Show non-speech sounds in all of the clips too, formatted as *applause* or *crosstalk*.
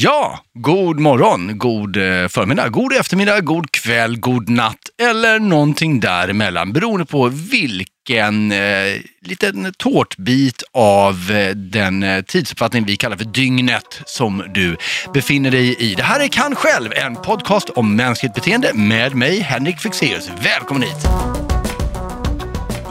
Ja, god morgon, god eh, förmiddag, god eftermiddag, god kväll, god natt eller någonting däremellan beroende på vilken eh, liten tårtbit av eh, den eh, tidsuppfattning vi kallar för dygnet som du befinner dig i. Det här är Kan själv, en podcast om mänskligt beteende med mig Henrik Fexeus. Välkommen hit!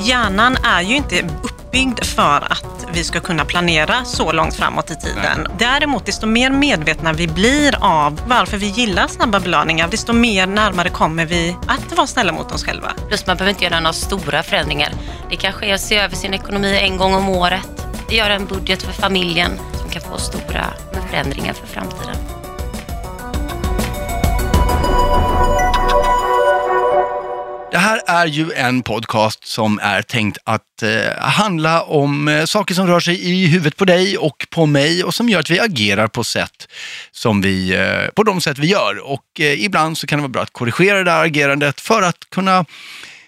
Hjärnan är ju inte uppbyggd för att vi ska kunna planera så långt framåt i tiden. Nej. Däremot, desto mer medvetna vi blir av varför vi gillar snabba belöningar, desto mer närmare kommer vi att vara snälla mot oss själva. Plus man behöver inte göra några stora förändringar. Det kanske är att se över sin ekonomi en gång om året, göra en budget för familjen som kan få stora förändringar för framtiden. Det här är ju en podcast som är tänkt att eh, handla om eh, saker som rör sig i huvudet på dig och på mig och som gör att vi agerar på sätt som vi, eh, på de sätt vi gör. Och eh, ibland så kan det vara bra att korrigera det här agerandet för att kunna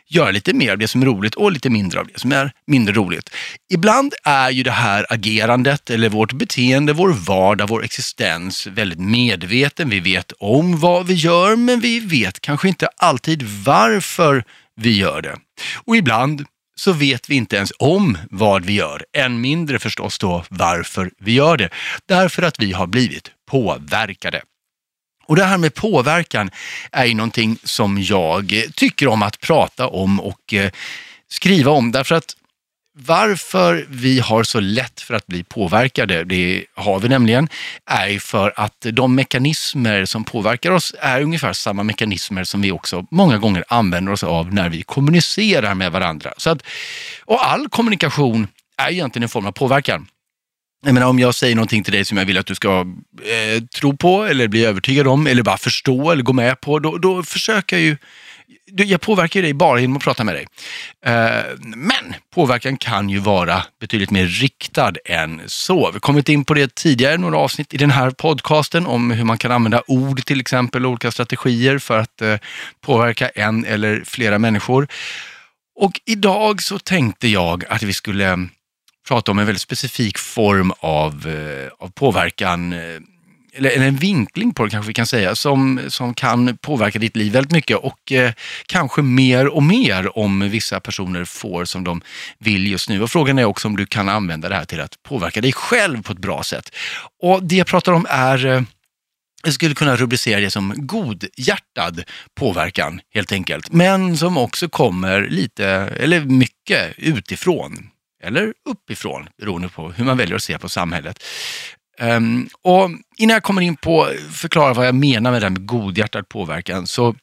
göra lite mer av det som är roligt och lite mindre av det som är mindre roligt. Ibland är ju det här agerandet eller vårt beteende, vår vardag, vår existens väldigt medveten. Vi vet om vad vi gör men vi vet kanske inte alltid varför vi gör det. Och ibland så vet vi inte ens om vad vi gör, än mindre förstås då varför vi gör det. Därför att vi har blivit påverkade. Och det här med påverkan är ju någonting som jag tycker om att prata om och eh, skriva om. Därför att varför vi har så lätt för att bli påverkade, det har vi nämligen, är för att de mekanismer som påverkar oss är ungefär samma mekanismer som vi också många gånger använder oss av när vi kommunicerar med varandra. Så att, och all kommunikation är egentligen en form av påverkan. Jag menar, om jag säger någonting till dig som jag vill att du ska eh, tro på eller bli övertygad om eller bara förstå eller gå med på, då, då försöker jag ju jag påverkar dig bara genom att prata med dig. Eh, men påverkan kan ju vara betydligt mer riktad än så. Vi har kommit in på det tidigare, några avsnitt i den här podcasten om hur man kan använda ord till exempel, olika strategier för att eh, påverka en eller flera människor. Och idag så tänkte jag att vi skulle prata om en väldigt specifik form av, eh, av påverkan, eh, eller, eller, en vinkling på det kanske vi kan säga, som, som kan påverka ditt liv väldigt mycket och eh, kanske mer och mer om vissa personer får som de vill just nu. Och frågan är också om du kan använda det här till att påverka dig själv på ett bra sätt. Och det jag pratar om är eh, jag skulle kunna rubricera det som godhjärtad påverkan helt enkelt, men som också kommer lite, eller mycket utifrån eller uppifrån, beroende på hur man väljer att se på samhället. Um, och innan jag kommer in på att förklara vad jag menar med det här med godhjärtad påverkan, så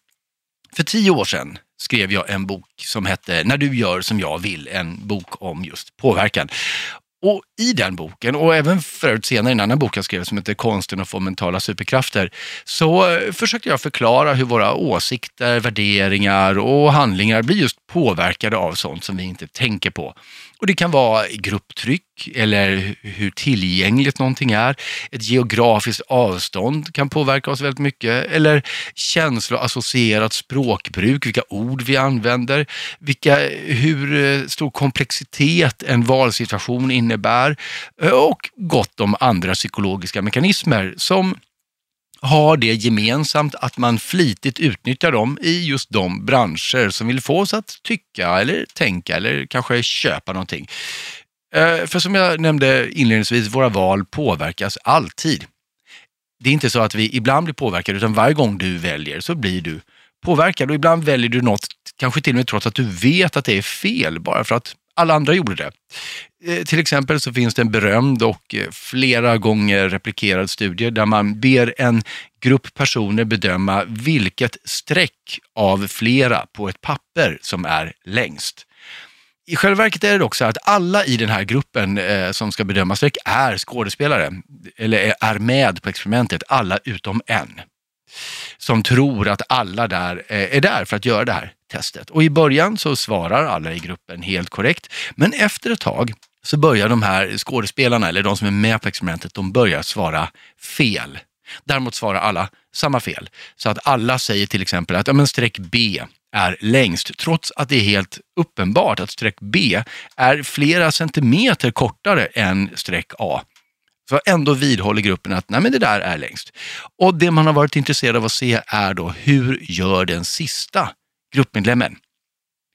för tio år sedan skrev jag en bok som hette När du gör som jag vill, en bok om just påverkan. Och i den boken, och även förut senare i en annan bok jag skrev som heter Konsten att få mentala superkrafter, så försökte jag förklara hur våra åsikter, värderingar och handlingar blir just påverkade av sånt som vi inte tänker på. Och Det kan vara grupptryck eller hur tillgängligt någonting är. Ett geografiskt avstånd kan påverka oss väldigt mycket. Eller känsloassocierat språkbruk, vilka ord vi använder, vilka, hur eh, stor komplexitet en valsituation innebär eh, och gott om andra psykologiska mekanismer som har det gemensamt att man flitigt utnyttjar dem i just de branscher som vill få oss att tycka eller tänka eller kanske köpa någonting. Eh, för som jag nämnde inledningsvis, våra val påverkas alltid. Det är inte så att vi ibland blir påverkade, utan varje gång du väljer så blir du påverkad och ibland väljer du något, kanske till och med trots att du vet att det är fel, bara för att alla andra gjorde det. Eh, till exempel så finns det en berömd och eh, flera gånger replikerad studie där man ber en grupp personer bedöma vilket streck av flera på ett papper som är längst. I själva verket är det också att alla i den här gruppen eh, som ska bedöma streck är skådespelare, eller är med på experimentet, alla utom en. Som tror att alla där är där för att göra det här testet. Och i början så svarar alla i gruppen helt korrekt, men efter ett tag så börjar de här skådespelarna, eller de som är med på experimentet, de börjar svara fel. Däremot svarar alla samma fel. Så att alla säger till exempel att ja, men streck B är längst, trots att det är helt uppenbart att streck B är flera centimeter kortare än streck A. Så ändå vidhåller gruppen att nej men det där är längst. Och det man har varit intresserad av att se är då hur gör den sista gruppmedlemmen?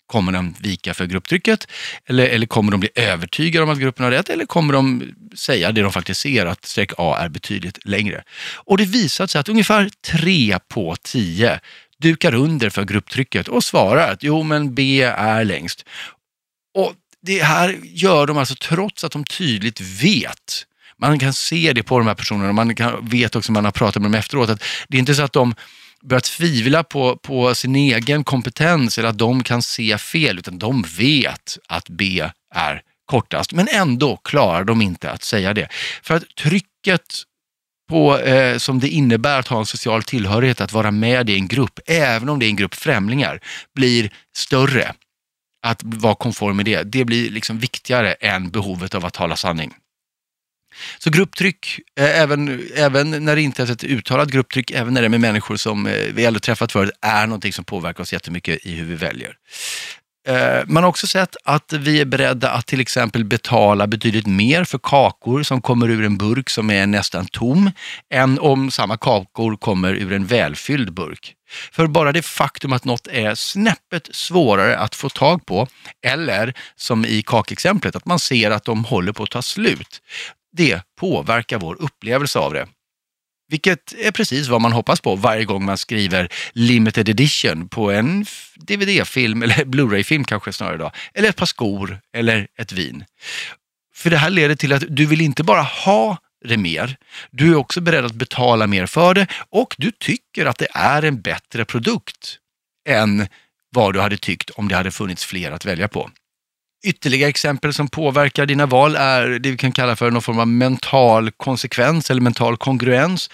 Kommer de vika för grupptrycket eller, eller kommer de bli övertygade om att gruppen har rätt eller kommer de säga det de faktiskt ser att streck A är betydligt längre? Och det visar sig att ungefär tre på tio dukar under för grupptrycket och svarar att jo men B är längst. Och det här gör de alltså trots att de tydligt vet man kan se det på de här personerna, man kan, vet också när man har pratat med dem efteråt att det är inte så att de börjar tvivla på, på sin egen kompetens eller att de kan se fel, utan de vet att B är kortast. Men ändå klarar de inte att säga det. För att trycket på, eh, som det innebär att ha en social tillhörighet, att vara med i en grupp, även om det är en grupp främlingar, blir större. Att vara konform med det, det blir liksom viktigare än behovet av att tala sanning. Så grupptryck, eh, även, även när det inte är ett uttalat grupptryck, även när det är med människor som eh, vi aldrig träffat förut, är någonting som påverkar oss jättemycket i hur vi väljer. Eh, man har också sett att vi är beredda att till exempel betala betydligt mer för kakor som kommer ur en burk som är nästan tom, än om samma kakor kommer ur en välfylld burk. För bara det faktum att något är snäppet svårare att få tag på, eller som i kakexemplet, att man ser att de håller på att ta slut, det påverkar vår upplevelse av det. Vilket är precis vad man hoppas på varje gång man skriver limited edition på en DVD-film, eller *laughs* Blu-ray-film kanske snarare då, eller ett par skor eller ett vin. För det här leder till att du vill inte bara ha det mer, du är också beredd att betala mer för det och du tycker att det är en bättre produkt än vad du hade tyckt om det hade funnits fler att välja på. Ytterligare exempel som påverkar dina val är det vi kan kalla för någon form av mental konsekvens eller mental kongruens.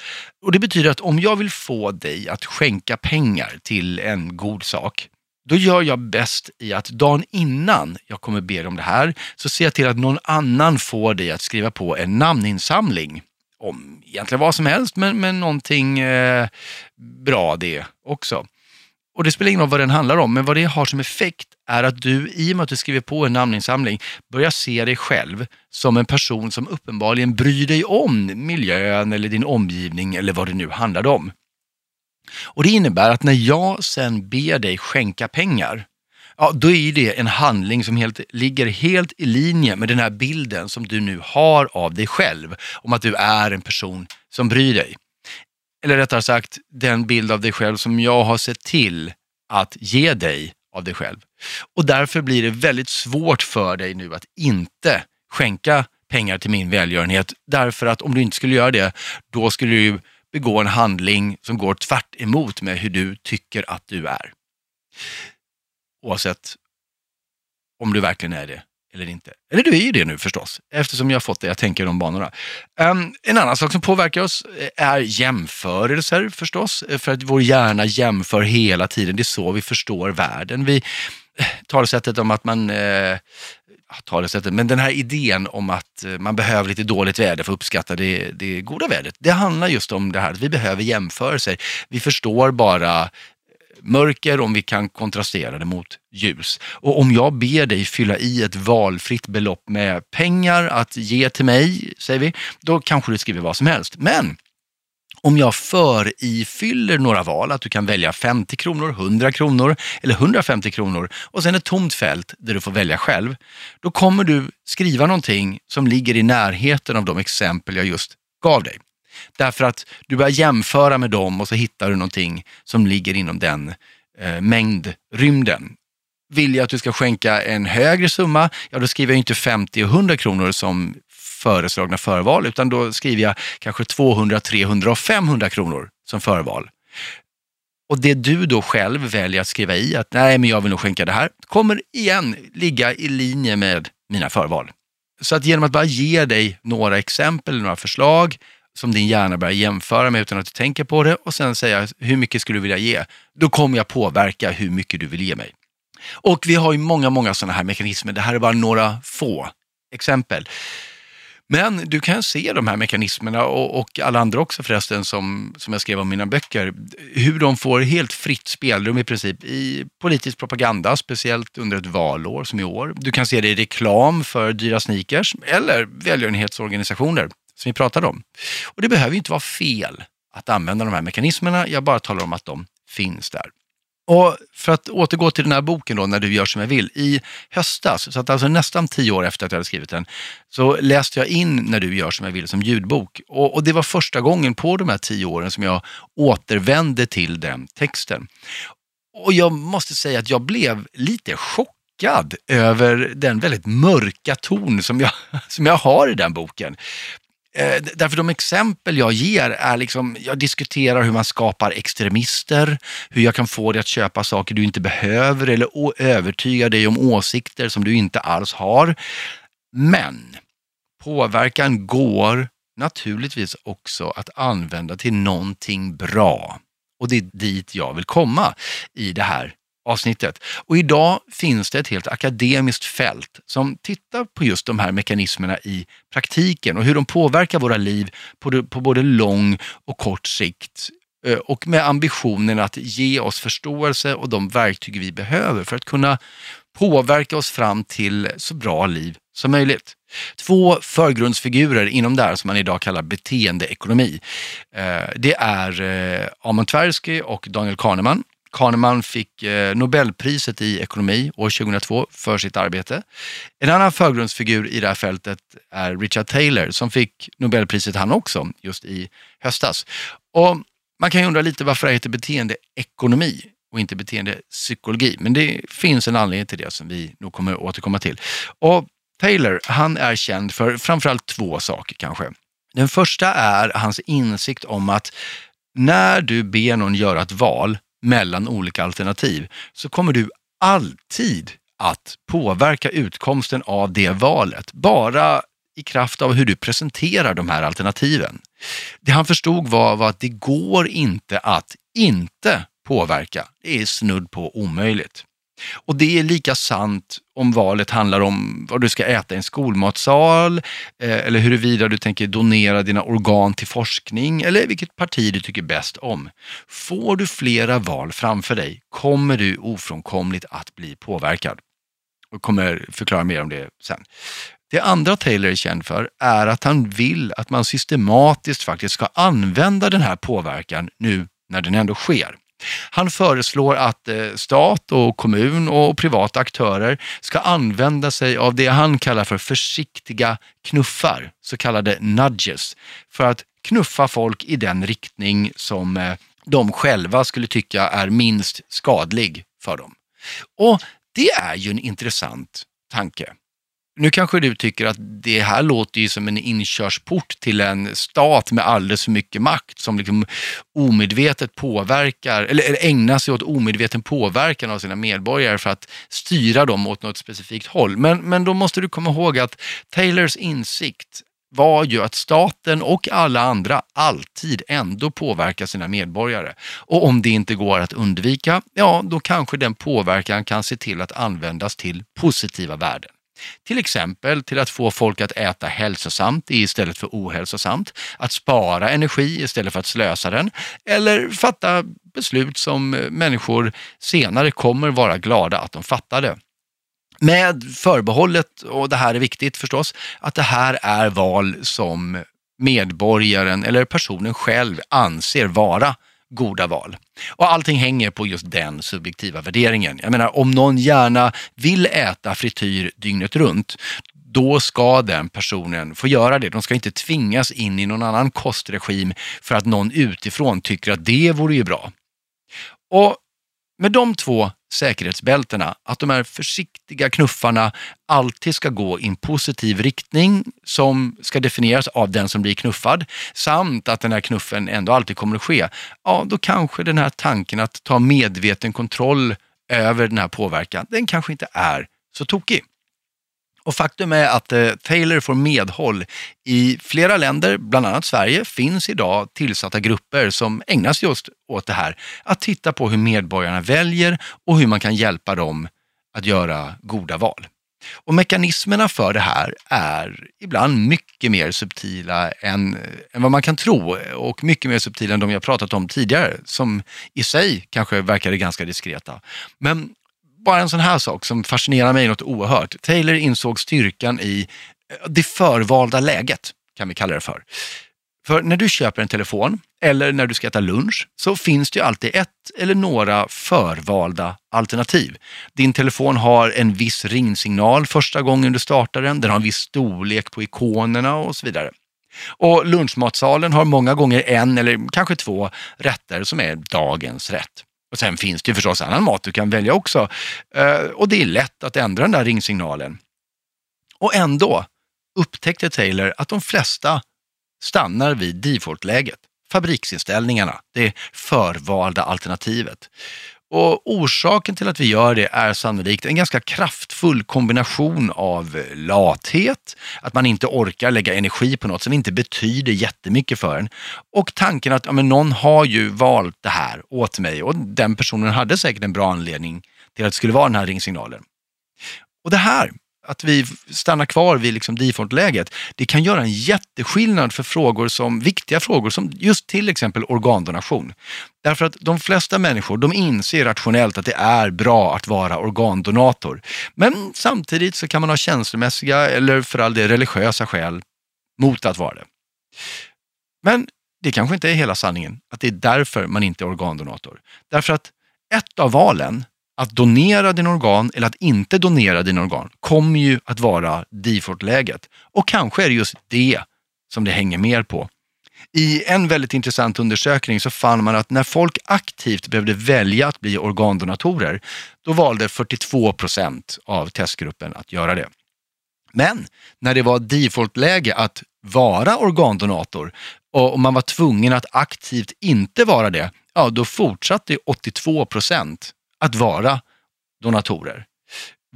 Och Det betyder att om jag vill få dig att skänka pengar till en god sak, då gör jag bäst i att dagen innan jag kommer be dig om det här, så ser jag till att någon annan får dig att skriva på en namninsamling om egentligen vad som helst, men, men någonting eh, bra det också. Och det spelar ingen roll vad den handlar om, men vad det har som effekt är att du, i och med att du skriver på en namninsamling, börjar se dig själv som en person som uppenbarligen bryr dig om miljön eller din omgivning eller vad det nu handlar om. Och Det innebär att när jag sen ber dig skänka pengar, ja, då är det en handling som helt, ligger helt i linje med den här bilden som du nu har av dig själv, om att du är en person som bryr dig eller rättare sagt den bild av dig själv som jag har sett till att ge dig av dig själv. Och därför blir det väldigt svårt för dig nu att inte skänka pengar till min välgörenhet. Därför att om du inte skulle göra det, då skulle du begå en handling som går tvärt emot med hur du tycker att du är. Oavsett om du verkligen är det eller inte. Eller du är ju det nu förstås, eftersom jag har fått det jag tänker i de banorna. Um, en annan sak som påverkar oss eh, är jämförelser förstås, eh, för att vår hjärna jämför hela tiden. Det är så vi förstår världen. Vi, eh, talesättet om att man eh, talesättet, men den här idén om att man behöver lite dåligt väder för att uppskatta det, det goda vädret. Det handlar just om det här att vi behöver jämförelser. Vi förstår bara mörker om vi kan kontrastera det mot ljus. Och om jag ber dig fylla i ett valfritt belopp med pengar att ge till mig, säger vi, då kanske du skriver vad som helst. Men om jag förifyller några val, att du kan välja 50 kronor, 100 kronor eller 150 kronor och sen ett tomt fält där du får välja själv, då kommer du skriva någonting som ligger i närheten av de exempel jag just gav dig. Därför att du börjar jämföra med dem och så hittar du någonting som ligger inom den eh, mängdrymden. Vill jag att du ska skänka en högre summa, ja då skriver jag inte 50 och 100 kronor som föreslagna förval, utan då skriver jag kanske 200, 300 och 500 kronor som förval. Och det du då själv väljer att skriva i, att nej men jag vill nog skänka det här, kommer igen ligga i linje med mina förval. Så att genom att bara ge dig några exempel, några förslag, som din hjärna börjar jämföra med utan att du tänker på det och sen säga hur mycket skulle du vilja ge? Då kommer jag påverka hur mycket du vill ge mig. Och vi har ju många, många sådana här mekanismer. Det här är bara några få exempel. Men du kan se de här mekanismerna och, och, alla andra också förresten som, som jag skrev om i mina böcker, hur de får helt fritt spelrum i princip i politisk propaganda, speciellt under ett valår som i år. Du kan se det i reklam för dyra sneakers eller välgörenhetsorganisationer som vi pratade om. Och det behöver ju inte vara fel att använda de här mekanismerna, jag bara talar om att de finns där. Och för att återgå till den här boken då, När du gör som jag vill. I höstas, så att alltså nästan tio år efter att jag hade skrivit den, så läste jag in När du gör som jag vill som ljudbok. Och, och det var första gången på de här tio åren som jag återvände till den texten. Och jag måste säga att jag blev lite chockad över den väldigt mörka ton som jag, *laughs* som jag har i den boken. Eh, därför de exempel jag ger är liksom, jag diskuterar hur man skapar extremister, hur jag kan få dig att köpa saker du inte behöver eller övertyga dig om åsikter som du inte alls har. Men påverkan går naturligtvis också att använda till någonting bra. Och det är dit jag vill komma i det här avsnittet. Och idag finns det ett helt akademiskt fält som tittar på just de här mekanismerna i praktiken och hur de påverkar våra liv på, på både lång och kort sikt eh, och med ambitionen att ge oss förståelse och de verktyg vi behöver för att kunna påverka oss fram till så bra liv som möjligt. Två förgrundsfigurer inom det här som man idag kallar beteendeekonomi. Eh, det är eh, Amon Tversky och Daniel Kahneman Kahneman fick eh, Nobelpriset i ekonomi år 2002 för sitt arbete. En annan förgrundsfigur i det här fältet är Richard Taylor som fick Nobelpriset han också just i höstas. Och man kan ju undra lite varför det heter beteendeekonomi och inte beteendepsykologi. Men det finns en anledning till det som vi nog kommer återkomma till. Och Taylor, han är känd för framförallt två saker kanske. Den första är hans insikt om att när du ber någon göra ett val mellan olika alternativ så kommer du alltid att påverka utkomsten av det valet. Bara i kraft av hur du presenterar de här alternativen. Det han förstod var, var att det går inte att inte påverka. Det är snudd på omöjligt. Och det är lika sant om valet handlar om vad du ska äta i en skolmatsal eh, eller huruvida du tänker donera dina organ till forskning eller vilket parti du tycker bäst om. Får du flera val framför dig kommer du ofrånkomligt att bli påverkad. Jag kommer förklara mer om det sen. Det andra Taylor är känd för är att han vill att man systematiskt faktiskt ska använda den här påverkan nu när den ändå sker. Han föreslår att eh, stat och kommun och privata aktörer ska använda sig av det han kallar för försiktiga knuffar, så kallade nudges, för att knuffa folk i den riktning som eh, de själva skulle tycka är minst skadlig för dem. Och det är ju en intressant tanke. Nu kanske du tycker att det här låter ju som en inkörsport till en stat med alldeles för mycket makt som liksom omedvetet påverkar, eller ägnar sig åt omedveten påverkan av sina medborgare för att styra dem åt något specifikt håll. Men, men då måste du komma ihåg att Taylors insikt var ju att staten och alla andra alltid ändå påverkar sina medborgare. Och om det inte går att undvika, ja då kanske den påverkan kan se till att användas till positiva värden. Till exempel till att få folk att äta hälsosamt istället för ohälsosamt, att spara energi istället för att slösa den eller fatta beslut som eh, människor senare kommer vara glada att de fattade. Med förbehållet, och det här är viktigt förstås, att det här är val som medborgaren eller personen själv anser vara goda val. Och allting hänger på just den subjektiva värderingen. Jag menar, om någon gärna vill äta frityr dygnet runt, då ska den personen få göra det. De ska inte tvingas in i någon annan kostregim för att någon utifrån tycker att det vore ju bra. Och med de två säkerhetsbältena, att de här försiktiga knuffarna alltid ska gå i en positiv riktning som ska definieras av den som blir knuffad, samt att den här knuffen ändå alltid kommer att ske, ja då kanske den här tanken att ta medveten kontroll över den här påverkan, den kanske inte är så tokig. Och faktum är att eh, Taylor får medhåll. I flera länder, bland annat Sverige, finns idag tillsatta grupper som ägnar sig just åt det här. Att titta på hur medborgarna väljer och hur man kan hjälpa dem att göra goda val. Och mekanismerna för det här är ibland mycket mer subtila än, eh, än vad man kan tro och mycket mer subtila än de jag pratat om tidigare som i sig kanske verkade ganska diskreta. Men bara en sån här sak som fascinerar mig något oerhört. Taylor insåg styrkan i eh, det förvalda läget kan vi kalla det för. För när du köper en telefon eller när du ska äta lunch så finns det ju alltid ett eller några förvalda alternativ. Din telefon har en viss ringsignal första gången du startar den, den har en viss storlek på ikonerna och så vidare. Och lunchmatsalen har många gånger en eller kanske två rätter som är dagens rätt. Och sen finns det ju förstås annan mat du kan välja också. Eh, och det är lätt att ändra den där ringsignalen. Och ändå upptäckte Taylor att de flesta stannar vid defaultläget, fabriksinställningarna, det förvalda alternativet. Och orsaken till att vi gör det är sannolikt en ganska kraftfull kombination av lathet, att man inte orkar lägga energi på något som inte betyder jättemycket för en och tanken att ja, men någon har ju valt det här åt mig och den personen hade säkert en bra anledning till att det skulle vara den här ringsignalen. Och det här att vi stannar kvar vid liksom default-läget, det kan göra en jätteskillnad för frågor som, viktiga frågor som just till exempel organdonation. Därför att de flesta människor, de inser rationellt att det är bra att vara organdonator. Men samtidigt så kan man ha känslomässiga eller för all del religiösa skäl mot att vara det. Men det kanske inte är hela sanningen, att det är därför man inte är organdonator. Därför att ett av valen att donera din organ eller att inte donera din organ kommer ju att vara default-läget. Och kanske är det just det som det hänger mer på. I en väldigt intressant undersökning så fann man att när folk aktivt behövde välja att bli organdonatorer, då valde 42 procent av testgruppen att göra det. Men när det var default-läge att vara organdonator och man var tvungen att aktivt inte vara det, ja då fortsatte 82 procent att vara donatorer.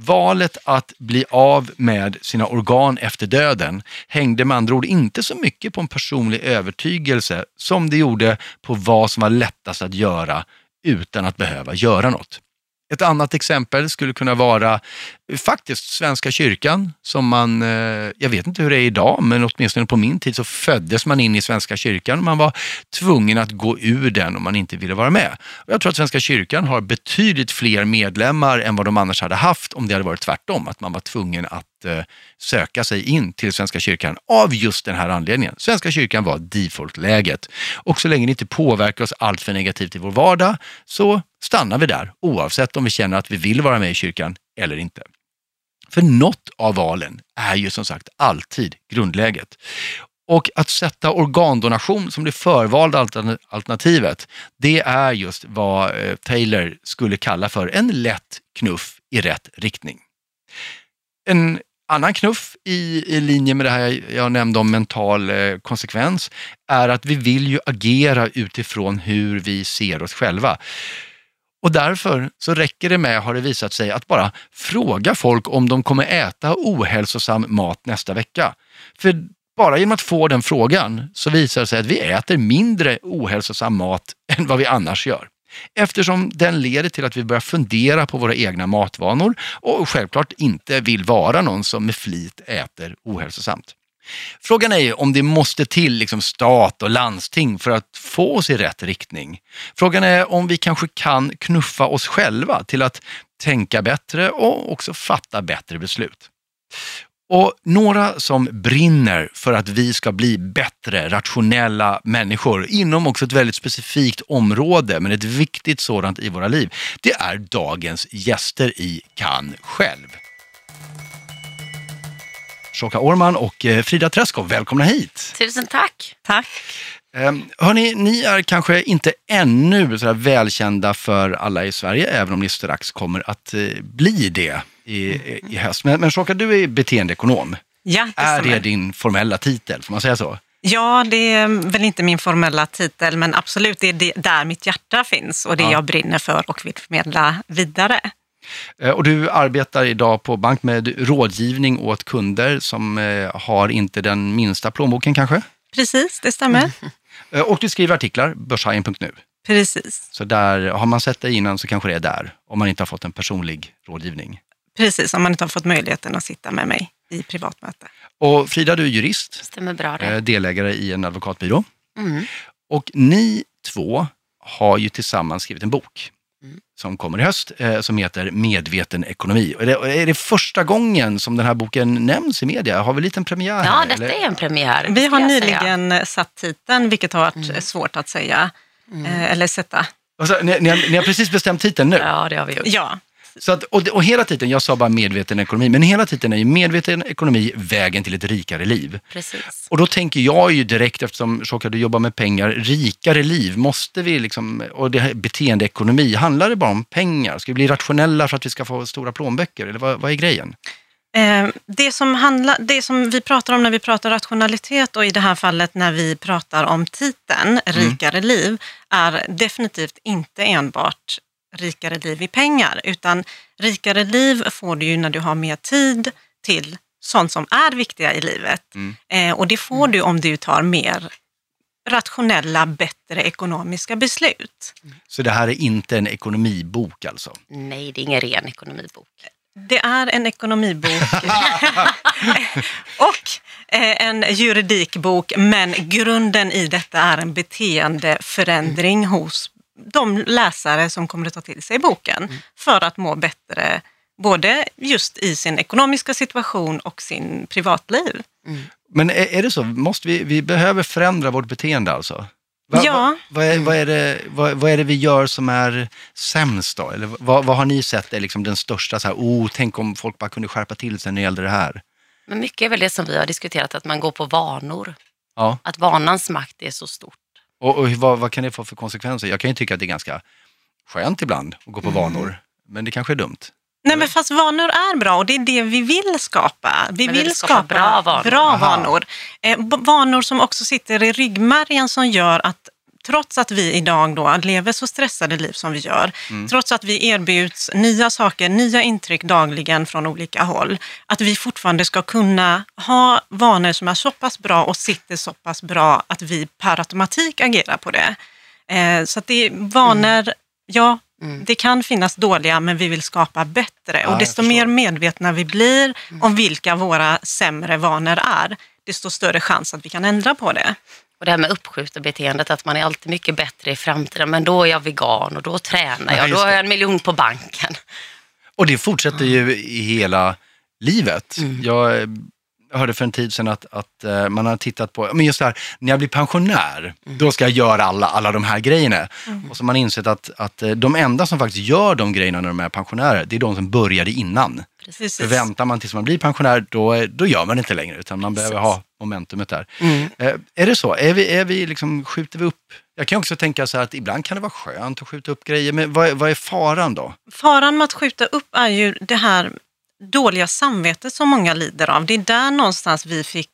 Valet att bli av med sina organ efter döden hängde med andra ord inte så mycket på en personlig övertygelse som det gjorde på vad som var lättast att göra utan att behöva göra något. Ett annat exempel skulle kunna vara faktiskt Svenska kyrkan som man, eh, jag vet inte hur det är idag, men åtminstone på min tid så föddes man in i Svenska kyrkan. Man var tvungen att gå ur den om man inte ville vara med. Och jag tror att Svenska kyrkan har betydligt fler medlemmar än vad de annars hade haft om det hade varit tvärtom, att man var tvungen att eh, söka sig in till Svenska kyrkan av just den här anledningen. Svenska kyrkan var default-läget och så länge det inte påverkar oss allt för negativt i vår vardag så stannar vi där oavsett om vi känner att vi vill vara med i kyrkan eller inte. För något av valen är ju som sagt alltid grundläget. Och att sätta organdonation som det förvalda alternativet, det är just vad eh, Taylor skulle kalla för en lätt knuff i rätt riktning. En annan knuff i, i linje med det här jag nämnde om mental eh, konsekvens är att vi vill ju agera utifrån hur vi ser oss själva. Och därför så räcker det med, har det visat sig, att bara fråga folk om de kommer äta ohälsosam mat nästa vecka. För bara genom att få den frågan så visar det sig att vi äter mindre ohälsosam mat *laughs* än vad vi annars gör. Eftersom den leder till att vi börjar fundera på våra egna matvanor och självklart inte vill vara någon som med flit äter ohälsosamt. Frågan är ju om det måste till liksom stat och landsting för att få oss i rätt riktning. Frågan är om vi kanske kan knuffa oss själva till att tänka bättre och också fatta bättre beslut. Och några som brinner för att vi ska bli bättre, rationella människor inom också ett väldigt specifikt område, men ett viktigt sådant i våra liv, det är dagens gäster i Kan själv. Shoka Orman och eh, Frida Träskov, välkomna hit! Tusen tack! Tack. Um, hörni, ni är kanske inte ännu så välkända för alla i Sverige, även om ni strax kommer att uh, bli det i, i höst. Men, men Shoka, du är beteendeekonom. Ja, det är det din formella titel, får man säga så? Ja, det är väl inte min formella titel, men absolut, det är det, där mitt hjärta finns och det Ja. jag brinner för och vill förmedla vidare. Eh, Och du arbetar idag på bank med rådgivning åt kunder som eh, har inte den minsta plånboken kanske? Precis, det stämmer. *laughs* Eh, Och du skriver artiklar, börshajen.nu. Precis. Så där, har man sett dig innan så kanske det är där, om man inte har fått en personlig rådgivning. Precis, om man inte har fått möjligheten att sitta med mig i privatmöte. Och Frida, du är jurist, Stämmer bra det. delägare i en advokatbyrå. Mm. Och ni två har ju tillsammans skrivit en bok. Som kommer i höst eh, som heter Medveten ekonomi. Är det, är det första gången som den här boken nämns i media? Har vi en liten premiär Ja, här? detta eller? är en premiär. Vi har jag säga. nyligen satt titeln, vilket har varit svårt att säga. Eh, Eller sätta. Alltså, ni, ni, har, ni har precis bestämt titeln nu. Ja, det har vi gjort. Ja, Så att, och, och hela titeln, jag sa bara medveten ekonomi, men hela titeln är ju medveten ekonomi, vägen till ett rikare liv. Precis. Och då tänker jag ju direkt, eftersom Shoka, du jobbar med pengar, rikare liv, måste vi liksom, och det här beteendeekonomi, handlar det bara om pengar? Ska vi bli rationella för att vi ska få stora plånböcker, eller vad, vad är grejen? Eh, Det som, handlar, det som vi pratar om när vi pratar rationalitet och i det här fallet när vi pratar om titeln rikare liv är definitivt inte enbart rikare liv i pengar utan rikare liv får du ju när du har mer tid till sånt som är viktiga i livet. Eh, och det får du om du tar mer rationella, bättre ekonomiska beslut. Så det här är inte en ekonomibok alltså? Nej, det är ingen ren ekonomibok. Det är en ekonomibok *laughs* *laughs* och eh, en juridikbok, men grunden i detta är en beteendeförändring hos de läsare som kommer att ta till sig boken för att må bättre, både just i sin ekonomiska situation och sin privatliv. Men är, är det så, måste vi, vi behöver förändra vårt beteende alltså? Va, Ja. va, vad, är, vad, är det, vad, vad är det vi gör som är sämst då? Eller vad, vad har ni sett är liksom den största, så här, oh, tänk om folk bara kunde skärpa till sig när det gällde det här? Men mycket är väl det som vi har diskuterat, att man går på vanor. Ja. Att vanans makt är så stort. Och, och vad, vad kan det få för konsekvenser? Jag kan ju tycka att det är ganska skönt ibland att gå på vanor, men det kanske är dumt. Nej men fast vanor är bra och det är det vi vill skapa. Vi vill vill skapa skapa bra vanor. bra vanor. Eh, vanor som också sitter i ryggmärgen som gör att trots att vi idag då lever så stressade liv som vi gör, trots att vi erbjuds nya saker, nya intryck dagligen från olika håll, att vi fortfarande ska kunna ha vanor som är så pass bra och sitter så pass bra att vi per automatik agerar på det. Eh, så att det är vanor, ja, det kan finnas dåliga men vi vill skapa bättre. Ja, och desto mer medvetna vi blir om vilka våra sämre vanor är, desto större chans att vi kan ändra på det. Och det här med uppskjuta beteendet, att man är alltid mycket bättre i framtiden. Men då är jag vegan och då tränar Ja, jag, då just har jag en miljon på banken. Och det fortsätter ju i hela livet. Jag eh, hörde för en tid sedan att, att eh, man har tittat på, men just det här, när jag blir pensionär, då ska jag göra alla, alla de här grejerna. Och så har man insett att, att eh, de enda som faktiskt gör de grejerna när de är pensionärer, det är de som började innan. Precis. För väntar man tills man blir pensionär, då, då gör man det inte längre, utan man behöver ha momentumet där. Eh, är det så? Är vi, är vi liksom, skjuter vi upp? Jag kan också tänka så här att ibland kan det vara skönt att skjuta upp grejer, men vad, vad är faran då? Faran med att skjuta upp är ju det här dåliga samvetet som många lider av. Det är där någonstans vi fick,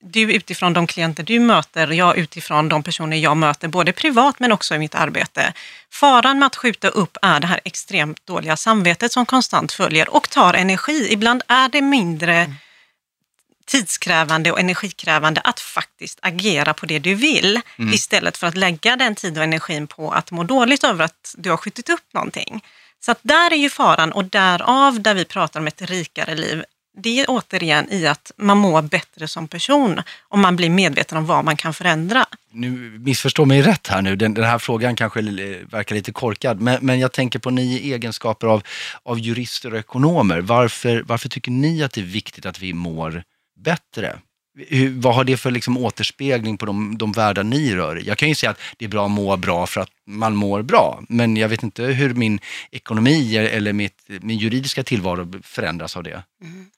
du utifrån de klienter du möter, jag utifrån de personer jag möter, både privat men också i mitt arbete. Faran med att skjuta upp är det här extremt dåliga samvetet som konstant följer och tar energi. Ibland är det mindre tidskrävande och energikrävande att faktiskt agera på det du vill istället för att lägga den tid och energin på att må dåligt över att du har skjutit upp någonting. Så att där är ju faran och därav där vi pratar om ett rikare liv. Det är återigen i att man mår bättre som person om man blir medveten om vad man kan förändra. nu missförstå mig rätt här nu, den, den här frågan kanske verkar lite korkad, men, men jag tänker på ni i egenskaper av, av jurister och ekonomer. Varför, varför tycker ni att det är viktigt att vi mår bättre? Hur, vad har det för liksom återspegling på de, de världar ni rör? Jag kan ju säga att det är bra att må bra för att man mår bra, men jag vet inte hur min ekonomi eller mitt, min juridiska tillvaro förändras av det.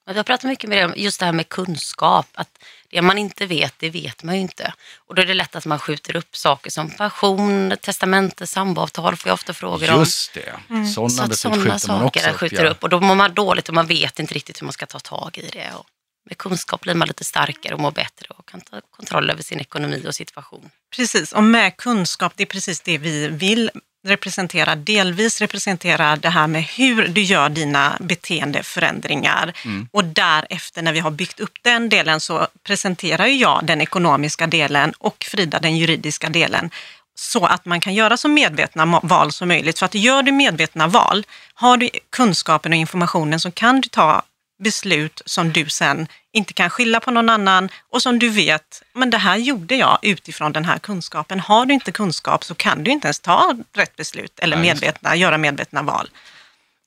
Vi har pratat mycket med det, om just det här med kunskap. Att det man inte vet, det vet man ju inte. Och då är det lätt att man skjuter upp saker som pension, testamente, samboavtal får jag ofta frågor om. Just det, sådana Så beslut skjuter man också saker upp. skjuter ja. upp och då mår man dåligt och man vet inte riktigt hur man ska ta tag i det. Och med kunskap blir man lite starkare och mår bättre och kan ta kontroll över sin ekonomi och situation. Precis, och med kunskap, det är precis det vi vill representera. Delvis representera det här med hur du gör dina beteendeförändringar. Och därefter när vi har byggt upp den delen så presenterar jag den ekonomiska delen och Frida den juridiska delen. Så att man kan göra så medvetna val som möjligt. För att gör du medvetna val, har du kunskapen och informationen så kan du ta beslut som du sen inte kan skylla på någon annan och som du vet, men det här gjorde jag utifrån den här kunskapen. Har du inte kunskap så kan du inte ens ta rätt beslut eller medvetna, göra medvetna val.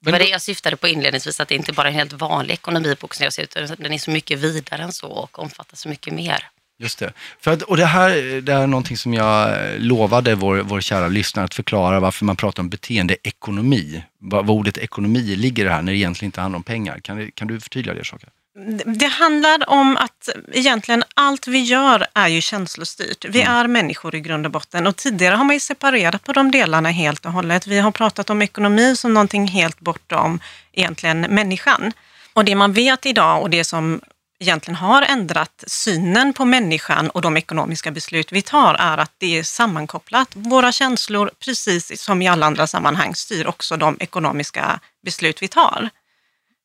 Det Men var det jag syftade på inledningsvis, att det inte bara är en helt vanlig ekonomibok som jag ser ut, utan den är så mycket vidare än så och omfattar så mycket mer. Just det. För att, och det här det är någonting som jag lovade vår, vår kära lyssnare att förklara varför man pratar om beteendeekonomi. Vad, vad ordet ekonomi ligger här när det egentligen inte handlar om pengar. Kan, kan du förtydliga det, Shaka? Det- handlar om att egentligen allt vi gör är ju känslostyrt. Vi är människor i grund och botten och tidigare har man ju separerat på de delarna helt och hållet. Vi har pratat om ekonomi som någonting helt bortom egentligen människan. Och det man vet idag och det som egentligen har ändrat synen på människan och de ekonomiska beslut vi tar är att det är sammankopplat. Våra känslor, precis som i alla andra sammanhang, styr också de ekonomiska beslut vi tar.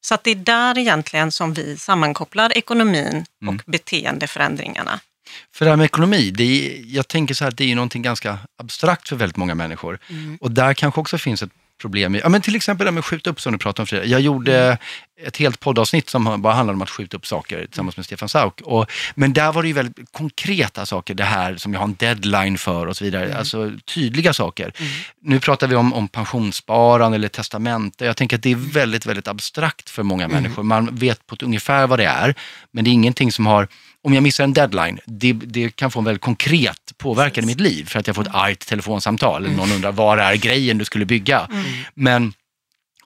Så att det är där egentligen som vi sammankopplar ekonomin och beteendeförändringarna. För det här med ekonomi, det är, jag tänker så här att det är ju någonting ganska abstrakt för väldigt många människor. Och där kanske också finns ett problem. I, ja, men till exempel det här med att skjuta upp som du pratade om Frida. Jag gjorde ett helt poddavsnitt som bara handlade om att skjuta upp saker tillsammans med Stefan Sauk. Och, men där var det ju väldigt konkreta saker, det här som jag har en deadline för och så vidare. Alltså tydliga saker. Nu pratar vi om, om pensionssparande eller testamente. Jag tänker att det är väldigt, väldigt abstrakt för många människor. Man vet på ett ungefär vad det är, men det är ingenting som har om jag missar en deadline, det, det kan få en väldigt konkret påverkan i mitt liv för att jag får ett argt telefonsamtal eller någon undrar var är grejen du skulle bygga. Men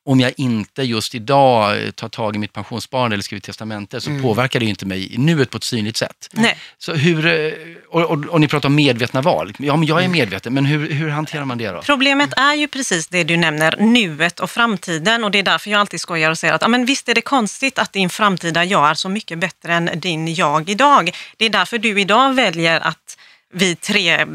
om jag inte just idag eh, tar tag i mitt pensionssparande eller skriver testamente så påverkar det inte mig i nuet på ett synligt sätt. Nej. Så hur, eh, och, och, och ni pratar om medvetna val. Ja, men jag är medveten, men hur, hur hanterar man det då? Problemet är ju precis det du nämner, nuet och framtiden. Och det är därför jag alltid skojar och säger att ja, men visst är det konstigt att din framtida jag är så mycket bättre än din jag idag. Det är därför du idag väljer att vi tre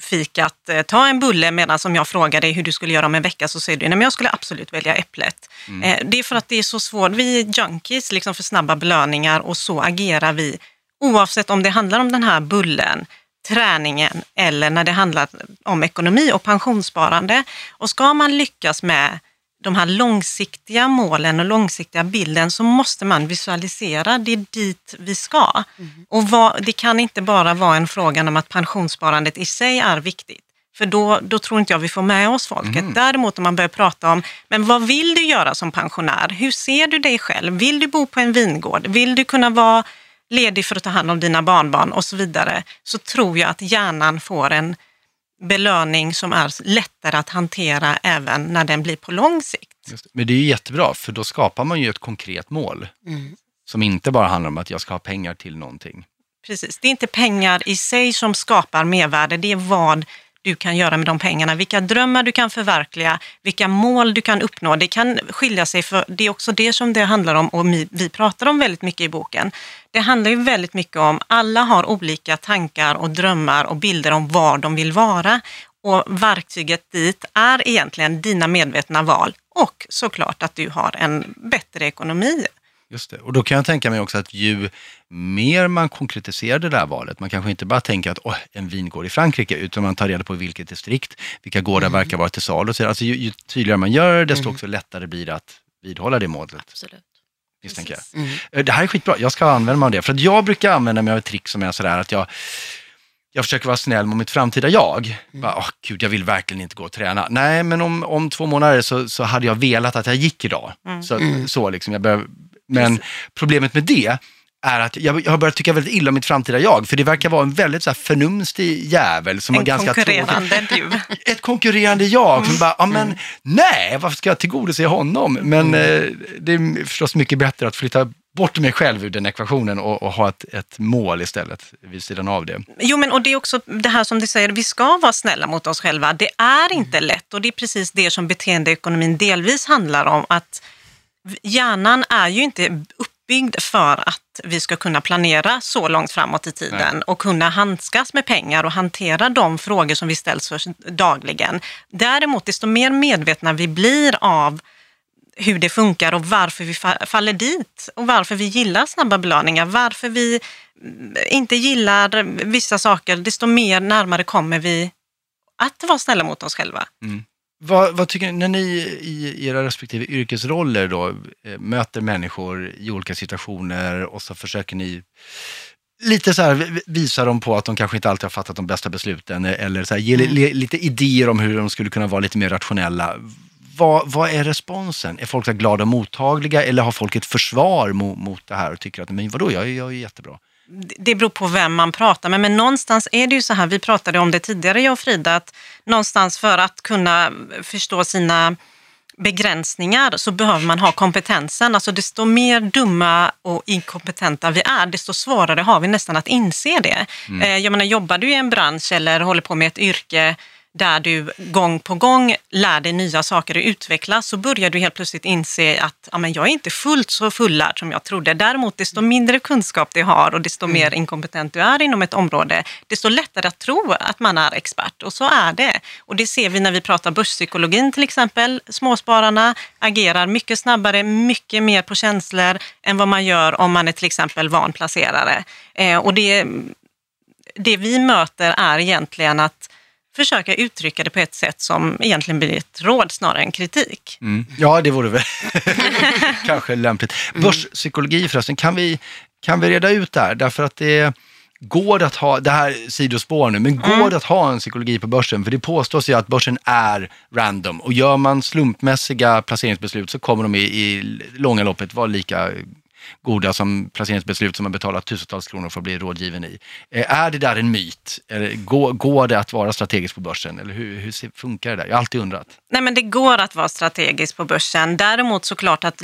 fikat, eh, ta en bulle medan som jag frågar dig hur du skulle göra om en vecka så säger du nej men jag skulle absolut välja äpplet. Eh, det är för att det är så svårt, vi är junkies liksom för snabba belöningar och så agerar vi oavsett om det handlar om den här bullen, träningen eller när det handlar om ekonomi och pensionssparande. Och ska man lyckas med de här långsiktiga målen och långsiktiga bilden så måste man visualisera, det är dit vi ska. Och vad, det kan inte bara vara en fråga om att pensionssparandet i sig är viktigt. För då, då tror inte jag vi får med oss folket. Däremot om man börjar prata om, men vad vill du göra som pensionär? Hur ser du dig själv? Vill du bo på en vingård? Vill du kunna vara ledig för att ta hand om dina barnbarn och så vidare? Så tror jag att hjärnan får en belöning som är lättare att hantera även när den blir på lång sikt. Det. Men det är ju jättebra, för då skapar man ju ett konkret mål. Som inte bara handlar om att jag ska ha pengar till någonting. Precis. Det är inte pengar i sig som skapar mervärde, det är vad du kan göra med de pengarna, vilka drömmar du kan förverkliga, vilka mål du kan uppnå. Det kan skilja sig, för det är också det som det handlar om och vi, pratar om väldigt mycket i boken. Det handlar ju väldigt mycket om, alla har olika tankar och drömmar och bilder om var de vill vara. Och verktyget dit är egentligen dina medvetna val och såklart att du har en bättre ekonomi. Just det. Och då kan jag tänka mig också att ju mer man konkretiserar det där valet, man kanske inte bara tänker att en vingård i Frankrike, utan man tar reda på vilket distrikt, vilka gårdar verkar vara till salu. och så vidare. Alltså, ju, ju tydligare man gör det, desto också lättare blir det att vidhålla det målet, Absolut. misstänker jag. Mm. Eh, Det här är skitbra, jag ska använda mig av det. För att jag brukar använda mig av ett trick som är sådär att jag, jag försöker vara snäll mot mitt framtida jag. Bara, Åh, gud, jag vill verkligen inte gå och träna. Nej, men om, om två månader så, så hade jag velat att jag gick idag. Så, så liksom, jag börjar, men problemet med det är att jag, har börjat tycka väldigt illa om mitt framtida jag, för det verkar vara en väldigt så här, förnumstig jävel som har En ganska tråkigt konkurrerande *laughs* du. ett konkurrerande jag som bara, ja men nej, varför ska jag tillgodose honom? Men eh, det är förstås mycket bättre att flytta bort mig själv ur den ekvationen och, och ha ett, ett mål istället vid sidan av det. Jo, men och det är också det här som du säger, vi ska vara snälla mot oss själva. Det är inte lätt och det är precis det som beteendeekonomin delvis handlar om. Att hjärnan är ju inte uppbyggd för att vi ska kunna planera så långt framåt i tiden och kunna handskas med pengar och hantera de frågor som vi ställs för dagligen. Däremot, desto mer medvetna vi blir av hur det funkar och varför vi fa- faller dit och varför vi gillar snabba belöningar, varför vi mm, inte gillar vissa saker, desto mer närmare kommer vi att vara snälla mot oss själva. Vad, vad tycker ni, när ni i era respektive yrkesroller då eh, möter människor i olika situationer och så försöker ni lite så här vi- visa dem på att de kanske inte alltid har fattat de bästa besluten eller så här, ge li- li- lite idéer om hur de skulle kunna vara lite mer rationella. Vad, vad är responsen? Är folk så glada och mottagliga eller har folk ett försvar mot, mot det här och tycker att men vadå, jag, jag är jättebra? Det beror på vem man pratar med, men någonstans är det ju så här, vi pratade om det tidigare jag och Frida, att någonstans för att kunna förstå sina begränsningar så behöver man ha kompetensen. Alltså desto mer dumma och inkompetenta vi är, desto svårare har vi nästan att inse det. Eh, Jag menar, jobbar du i en bransch eller håller på med ett yrke där du gång på gång lär dig nya saker och utvecklas så börjar du helt plötsligt inse att ja, men jag är inte fullt så fullärd som jag trodde. Däremot desto mindre kunskap du har och desto mer inkompetent du är inom ett område, desto lättare att tro att man är expert. Och så är det. Och det ser vi när vi pratar börspsykologin till exempel. Småspararna agerar mycket snabbare, mycket mer på känslor än vad man gör om man är till exempel van placerare. Eh, och det, det vi möter är egentligen att försöka uttrycka det på ett sätt som egentligen blir ett råd snarare än kritik. Mm. Ja, det vore väl *laughs* kanske lämpligt. Börspsykologi förresten, kan vi, kan vi reda ut det här? Därför att det går det att ha, det här sidospår nu, men går det att ha en psykologi på börsen? För det påstås ju att börsen är random och gör man slumpmässiga placeringsbeslut så kommer de i, i långa loppet vara lika goda som placeringsbeslut som man betalar tusentals kronor för att bli rådgiven i. Eh, Är det där en myt? Går, går det att vara strategisk på börsen? Eller hur, hur funkar det där? Jag har alltid undrat. Nej, men det går att vara strategisk på börsen. Däremot såklart att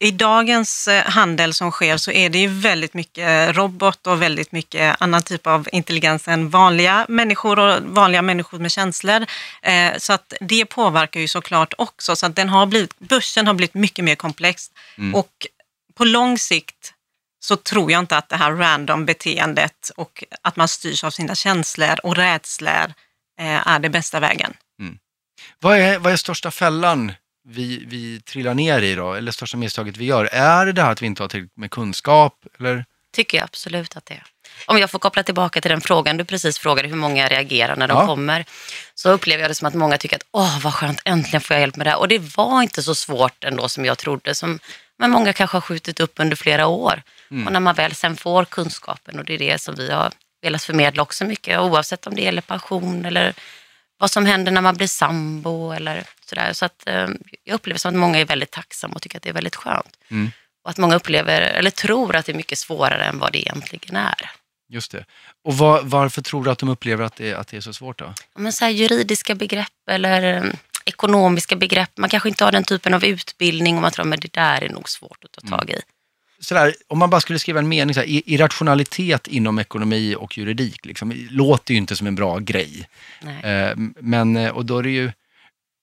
i dagens eh, handel som sker så är det ju väldigt mycket robot och väldigt mycket annan typ av intelligens än vanliga människor och vanliga människor med känslor. Eh, Så att det påverkar ju såklart också. Så att den har blivit, börsen har blivit mycket mer komplex. Och på lång sikt så tror jag inte att det här random beteendet och att man styrs av sina känslor och rädslor eh, är det bästa vägen. Vad är, vad är största fällan vi, vi trillar ner i då? Eller största misstaget vi gör? Är det det här att vi inte har tillräckligt med kunskap? Eller? Tycker jag absolut att det är. Om jag får koppla tillbaka till den frågan du precis frågade, hur många reagerar när de Ja. kommer, så upplever jag det som att många tycker att åh vad skönt, äntligen får jag hjälp med det här. Och det var inte så svårt ändå som jag trodde, som, men många kanske har skjutit upp under flera år. Och när man väl sen får kunskapen, och det är det som vi har velat förmedla också mycket, oavsett om det gäller pension eller vad som händer när man blir sambo eller sådär. Så att, eh, jag upplever som att många är väldigt tacksamma och tycker att det är väldigt skönt. Mm. Och att många upplever, eller tror att det är mycket svårare än vad det egentligen är. Just det. Och var, varför tror du att de upplever att det, att det är så svårt då? Men så här, juridiska begrepp eller eh, ekonomiska begrepp. Man kanske inte har den typen av utbildning och man tror att det där är nog svårt att ta tag i. Sådär, om man bara skulle skriva en mening, såhär, i- irrationalitet inom ekonomi och juridik, liksom, låter ju inte som en bra grej. Nej. Eh, men, eh, och då är det ju,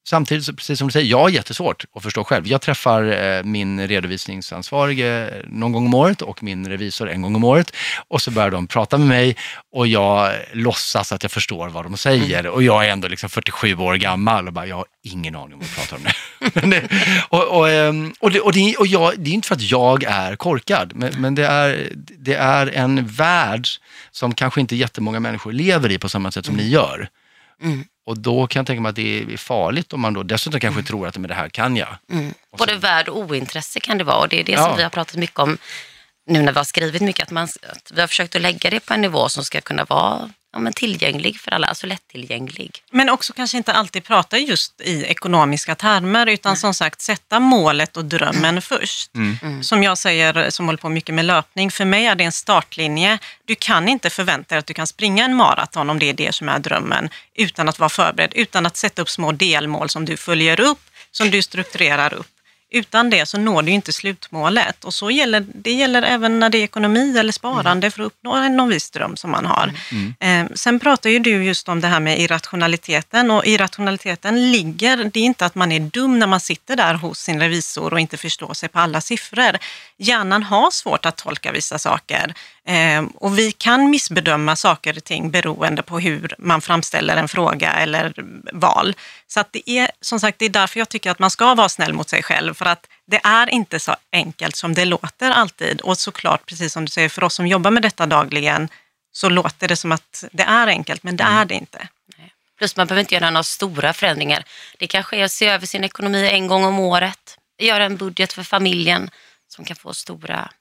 samtidigt, precis som du säger, jag har jättesvårt att förstå själv. Jag träffar eh, min redovisningsansvarige någon gång om året och min revisor en gång om året. Och så börjar de prata med mig och jag låtsas att jag förstår vad de säger. Och jag är ändå liksom 47 år gammal och bara, jag har ingen aning om vad de pratar om nu. *laughs* Och, och, ehm, och, det, och, det, och jag, det är inte för att jag är korkad, men, men det, är, det är en värld som kanske inte jättemånga människor lever i på samma sätt som ni gör. Mm. Och då kan jag tänka mig att det är farligt om man då dessutom kanske tror att men det här kan jag. Mm. Både värld och ointresse kan det vara och det är det Ja. som vi har pratat mycket om nu när vi har skrivit mycket, att, man, att vi har försökt att lägga det på en nivå som ska kunna vara ja, men tillgänglig för alla, alltså lättillgänglig. Men också kanske inte alltid prata just i ekonomiska termer utan som sagt sätta målet och drömmen först. Som jag säger som håller på mycket med löpning, för mig är det en startlinje. Du kan inte förvänta dig att du kan springa en maraton om det är det som är drömmen utan att vara förberedd, utan att sätta upp små delmål som du följer upp, som du strukturerar upp. Utan det så når du inte slutmålet. Och så gäller, det gäller även när det är ekonomi eller sparande för att uppnå en någon viss dröm som man har. Eh, sen pratar ju du just om det här med irrationaliteten och irrationaliteten ligger, det är inte att man är dum när man sitter där hos sin revisor och inte förstår sig på alla siffror. Hjärnan har svårt att tolka vissa saker och vi kan missbedöma saker och ting beroende på hur man framställer en fråga eller val. Så att det är som sagt, det är därför jag tycker att man ska vara snäll mot sig själv för att det är inte så enkelt som det låter alltid. Och såklart, precis som du säger, för oss som jobbar med detta dagligen så låter det som att det är enkelt, men det är det inte. Plus man behöver inte göra några stora förändringar. Det kanske är att se över sin ekonomi en gång om året, göra en budget för familjen som kan få stora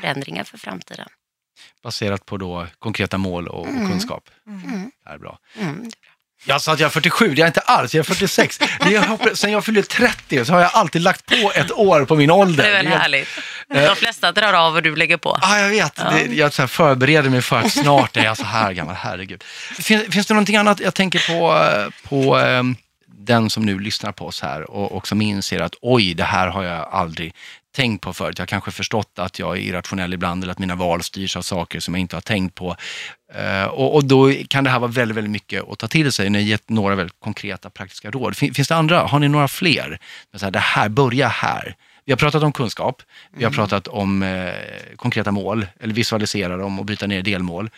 förändringar för framtiden. Baserat på då konkreta mål och, och kunskap. Mm. Det är bra. Mm, det är bra. Jag sa att jag är 47, det är jag inte alls, jag är 46. Det är, *laughs* sen jag fyllde 30 så har jag alltid lagt på ett år på min ålder. Det är väl härligt. De flesta drar av vad du lägger på. Ja, jag vet. Det, jag så förbereder mig för att snart är jag så här gammal, herregud. Finns, finns det någonting annat jag tänker på, eh, på eh, den som nu lyssnar på oss här och, och som inser att oj, det här har jag aldrig tänkt på förut. Jag har kanske förstått att jag är irrationell ibland eller att mina val styrs av saker som jag inte har tänkt på. Uh, och, och då kan det här vara väldigt, väldigt mycket att ta till sig. Ni har gett några väldigt konkreta praktiska råd. Fin, finns det andra? Har ni några fler? Så här, det här, börja här. Vi har pratat om kunskap, vi har pratat om eh, konkreta mål, eller visualisera dem och bryta ner delmål.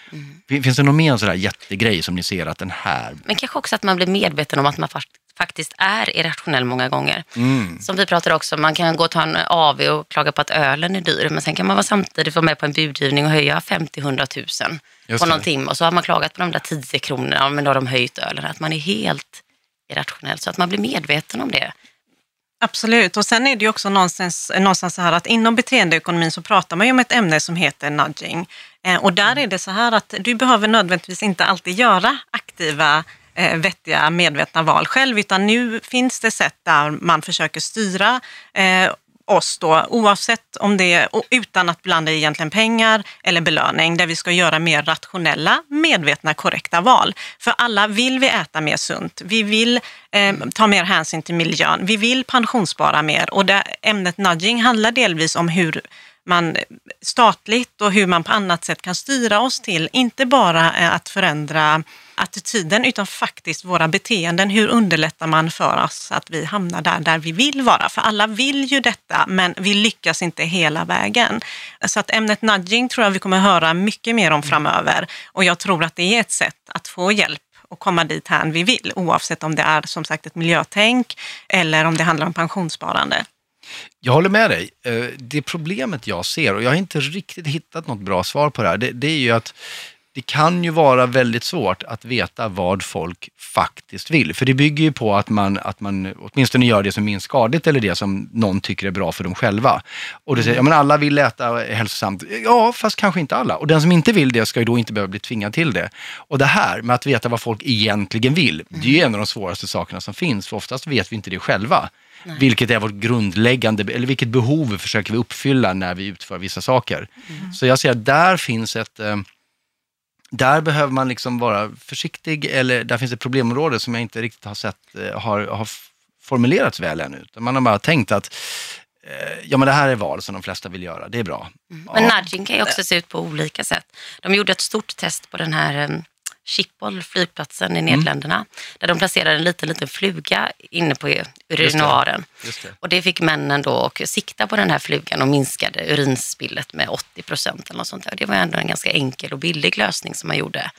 Fin- Finns det någon mer sådär jättegrej som ni ser att den här... Men kanske också att man blir medveten om att man fakt- faktiskt är irrationell många gånger. Mm. Som vi pratade också, man kan gå och ta en AV och klaga på att ölen är dyr, men sen kan man vara samtidigt vara med på en budgivning och höja 50-100 000 Just på någon det. timme och så har man klagat på de där 10 kronorna, men då har de höjt ölen. Att man är helt irrationell, så att man blir medveten om det. Absolut, och sen är det ju också någonstans, någonstans så här att inom beteendeekonomin så pratar man ju om ett ämne som heter nudging. Eh, och där är det så här att du behöver nödvändigtvis inte alltid göra aktiva eh, vettiga, medvetna val själv, utan nu finns det sätt där man försöker styra eh, oss då, oavsett om det är och utan att blanda i egentligen pengar eller belöning, där vi ska göra mer rationella, medvetna, korrekta val. För alla vill vi äta mer sunt, vi vill eh, ta mer hänsyn till miljön, vi vill pensionsspara mer. Och det, ämnet nudging handlar delvis om hur man eh, statligt och hur man på annat sätt kan styra oss till, inte bara eh, att förändra attityden utan faktiskt våra beteenden. Hur underlättar man för oss att vi hamnar där, där vi vill vara? För alla vill ju detta, men vi lyckas inte hela vägen. Så att ämnet nudging tror jag vi kommer höra mycket mer om framöver och jag tror att det är ett sätt att få hjälp och komma dit här vi vill, oavsett om det är som sagt ett miljötänk eller om det handlar om pensionssparande. Jag håller med dig. Eh, Det problemet jag ser, och jag har inte riktigt hittat något bra svar på det här, det, det är ju att det kan ju vara väldigt svårt att veta vad folk faktiskt vill. För det bygger ju på att man, att man åtminstone gör det som är minst skadligt eller det som någon tycker är bra för dem själva. Och det säger, ja men alla vill äta hälsosamt. Ja, fast kanske inte alla. Och den som inte vill det ska ju då inte behöva bli tvingad till det. Och det här med att veta vad folk egentligen vill, det är ju en av de svåraste sakerna som finns. För oftast vet vi inte det själva. Vilket är vårt grundläggande, eller vilket behov försöker vi uppfylla när vi utför vissa saker. Så jag ser att där finns ett, eh, där behöver man liksom vara försiktig, eller där finns ett problemområde som jag inte riktigt har sett eh, har, har formulerats väl ännu. Man har bara tänkt att eh, ja, men det här är val som de flesta vill göra, det är bra. Men nudging kan ju också se ut på olika sätt. De gjorde ett stort test på den här um, Schiphol, flygplatsen i Nederländerna, där de placerade en liten, liten fluga inne på urinoaren. Just det. Och det fick männen då och sikta på den här flugan och minskade urinspillet med 80 procent eller något sånt där. Det var ändå en ganska enkel och billig lösning som man gjorde.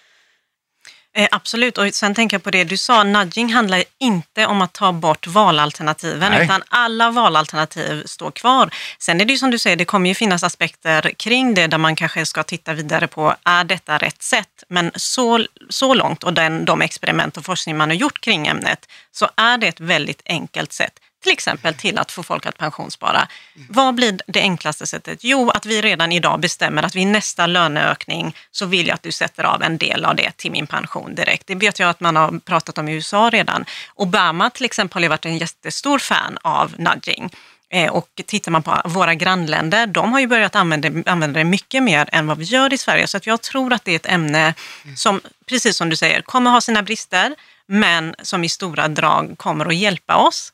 Eh, absolut, och sen tänker jag på det du sa, nudging handlar inte om att ta bort valalternativen, Nej. utan alla valalternativ står kvar. Sen är det ju som du säger, det kommer ju finnas aspekter kring det där man kanske ska titta vidare på, är detta rätt sätt? Men så, så långt och den, de experiment och forskning man har gjort kring ämnet, så är det ett väldigt enkelt sätt. Till exempel till att få folk att pensionsspara. Vad blir det enklaste sättet? Jo, att vi redan idag bestämmer att vid nästa löneökning så vill jag att du sätter av en del av det till min pension direkt. Det vet jag att man har pratat om i USA redan. Obama till exempel har ju varit en jättestor fan av nudging. Eh, och tittar man på våra grannländer, de har ju börjat använda, använda det mycket mer än vad vi gör i Sverige. Så att jag tror att det är ett ämne som, precis som du säger, kommer ha sina brister, men som i stora drag kommer att hjälpa oss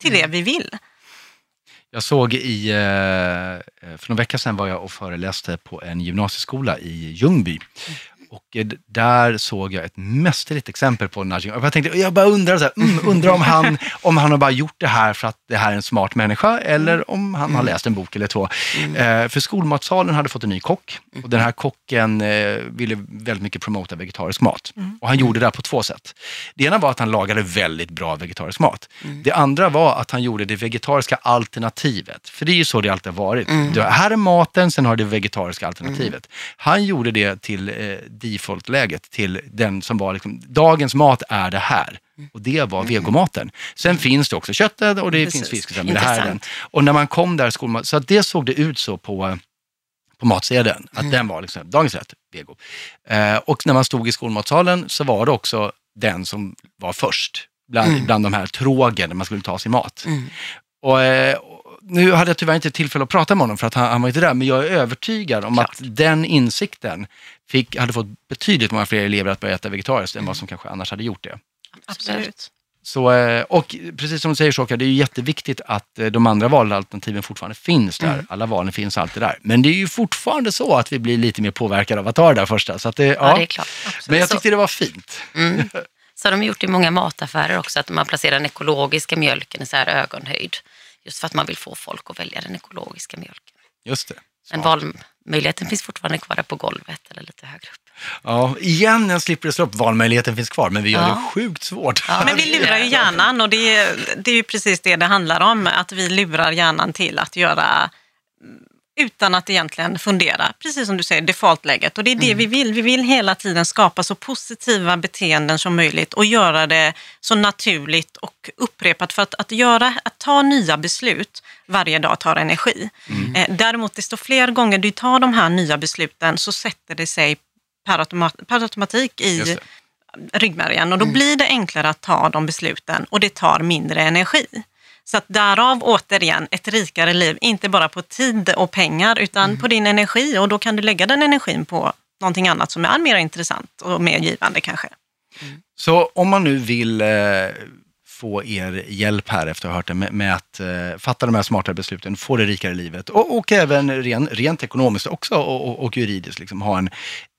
till det vi vill. Jag såg i, eh, för några veckor sedan var jag och föreläste på en gymnasieskola i Ljungby. Och eh, där såg jag ett mästerligt exempel på nudging. Jag, tänkte, jag bara undrar, så här, mm, undrar om, han, *laughs* om han har bara gjort det här för att det här är en smart människa eller om han har läst en bok eller två. Eh, för skolmatsalen hade fått en ny kock och den här kocken eh, ville väldigt mycket promota vegetarisk mat. Och han gjorde det här på två sätt. Det ena var att han lagade väldigt bra vegetarisk mat. Det andra var att han gjorde det vegetariska alternativet. För det är ju så det alltid har varit. Det här är maten, sen har du det vegetariska alternativet. Han gjorde det till eh, default-läget till den som var liksom, dagens mat är det här. Och det var vegomaten. Sen finns det också köttet och det Precis. finns fisken. Men det här är den. Och när man kom där skolmat, så att det såg det ut så på, på matsedeln, att den var liksom dagens rätt, vego. Eh, och när man stod i skolmatsalen så var det också den som var först bland, bland de här trågen där man skulle ta sin mat. Mm. Och, eh, nu hade jag tyvärr inte tillfälle att prata med honom för att han, han var inte där, men jag är övertygad om Klart. att den insikten fick, hade fått betydligt många fler elever att börja äta vegetariskt än vad som kanske annars hade gjort det. Absolut. Så, eh, och precis som du säger Shoka, det är ju jätteviktigt att eh, de andra valalternativen fortfarande finns där. Mm. Alla valen finns alltid där. Men det är ju fortfarande så att vi blir lite mer påverkade av att ta det där första. Så det, Ja, ja, det är klart. Men jag tyckte det var fint. Mm. *laughs* Så har de gjort i många mataffärer också, att man placerar den ekologiska mjölken i så här ögonhöjd. Just för att man vill få folk att välja den ekologiska mjölken. Just det. Men valmöjligheten finns fortfarande kvar på golvet eller lite högre upp. Ja, igen en slippery slope. Valmöjligheten finns kvar, men vi gör Ja. det sjukt svårt. Ja, Men vi lurar ju hjärnan och det är, det är ju precis det det handlar om. Att vi lurar hjärnan till att göra utan att egentligen fundera. Precis som du säger, defaultläget. Och det är det vi vill. Vi vill hela tiden skapa så positiva beteenden som möjligt och göra det så naturligt och upprepat. För att, att, göra, att ta nya beslut varje dag tar energi. Eh, däremot, desto fler gånger du tar de här nya besluten så sätter det sig per, automa- per automatik i ryggmärgen och då blir det enklare att ta de besluten och det tar mindre energi. Så att därav återigen ett rikare liv, inte bara på tid och pengar utan på din energi och då kan du lägga den energin på någonting annat som är mer intressant och mer givande kanske. Så om man nu vill eh, få er hjälp här efter att ha hört det med, med att eh, fatta de här smartare besluten, få det rikare livet och, och även ren, rent ekonomiskt också och, och, och juridiskt liksom, ha en,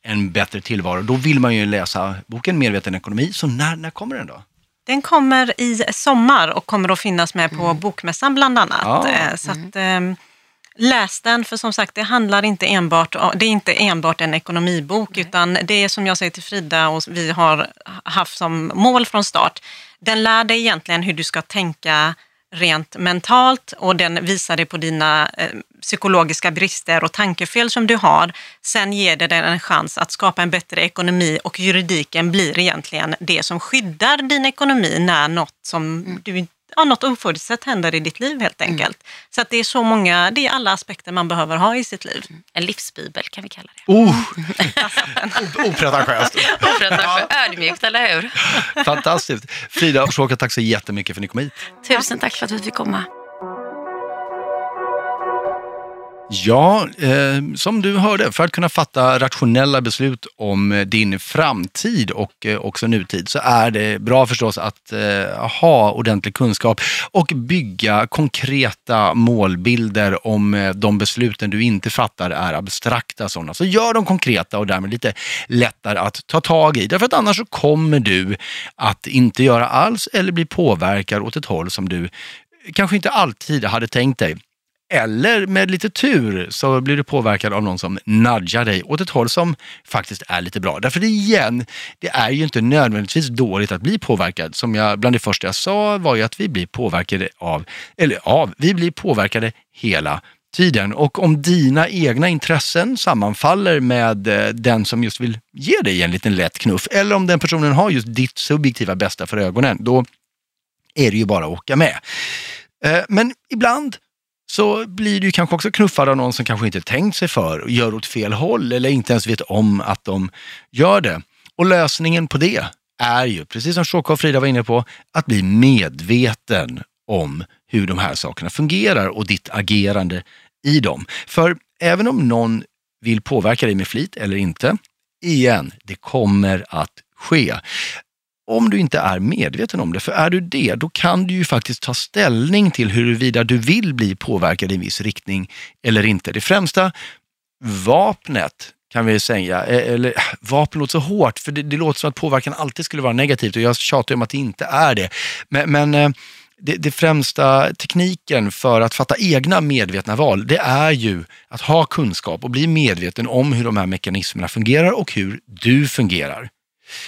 en bättre tillvaro. Då vill man ju läsa boken Medveten ekonomi. Så när, när kommer den då? Den kommer i sommar och kommer att finnas med på Bokmässan bland annat. Ja. Eh, Så att, ehm, läs den, för som sagt det handlar inte enbart, det är inte enbart en ekonomibok utan det är som jag säger till Frida och vi har haft som mål från start. Den lär dig egentligen hur du ska tänka rent mentalt och den visar dig på dina eh, psykologiska brister och tankefel som du har. Sen ger det dig en chans att skapa en bättre ekonomi och juridiken blir egentligen det som skyddar din ekonomi när något som du inte Ja, något oförutsett händer i ditt liv helt enkelt. Så att det är så många, det är alla aspekter man behöver ha i sitt liv. En livsbibel kan vi kalla det. Oh, *laughs* opretentiöst. Opretentiöst, Ödmjukt, eller hur? Fantastiskt. Frida och Shoka, tack så jättemycket för att ni kom hit. Tusen tack för att vi fick komma. Ja, eh, som du hörde, för att kunna fatta rationella beslut om eh, din framtid och eh, också nutid så är det bra förstås att eh, ha ordentlig kunskap och bygga konkreta målbilder om eh, de besluten du inte fattar är abstrakta sådana. Så gör dem konkreta och därmed lite lättare att ta tag i. Därför att annars så kommer du att inte göra alls eller bli påverkad åt ett håll som du kanske inte alltid hade tänkt dig. Eller med lite tur så blir du påverkad av någon som nudgar dig åt ett håll som faktiskt är lite bra. Därför igen, det är ju inte nödvändigtvis dåligt att bli påverkad. Som jag, bland det första jag sa var ju att vi blir påverkade av, eller av, vi blir påverkade hela tiden. Och om dina egna intressen sammanfaller med eh, den som just vill ge dig en liten lätt knuff, eller om den personen har just ditt subjektiva bästa för ögonen, då är det ju bara att åka med. Eh, men ibland så blir du kanske också knuffad av någon som kanske inte tänkt sig för och gör åt fel håll eller inte ens vet om att de gör det. Och lösningen på det är ju, precis som Shoka och Frida var inne på, att bli medveten om hur de här sakerna fungerar och ditt agerande i dem. För även om någon vill påverka dig med flit eller inte, igen, det kommer att ske om du inte är medveten om det. För är du det, då kan du ju faktiskt ta ställning till huruvida du vill bli påverkad i en viss riktning eller inte. Det främsta vapnet kan vi säga, e- eller äh, vapen låter så hårt, för det, det låter som att påverkan alltid skulle vara negativt och jag tjatar om att det inte är det. Men, men äh, det, det främsta tekniken för att fatta egna medvetna val, det är ju att ha kunskap och bli medveten om hur de här mekanismerna fungerar och hur du fungerar.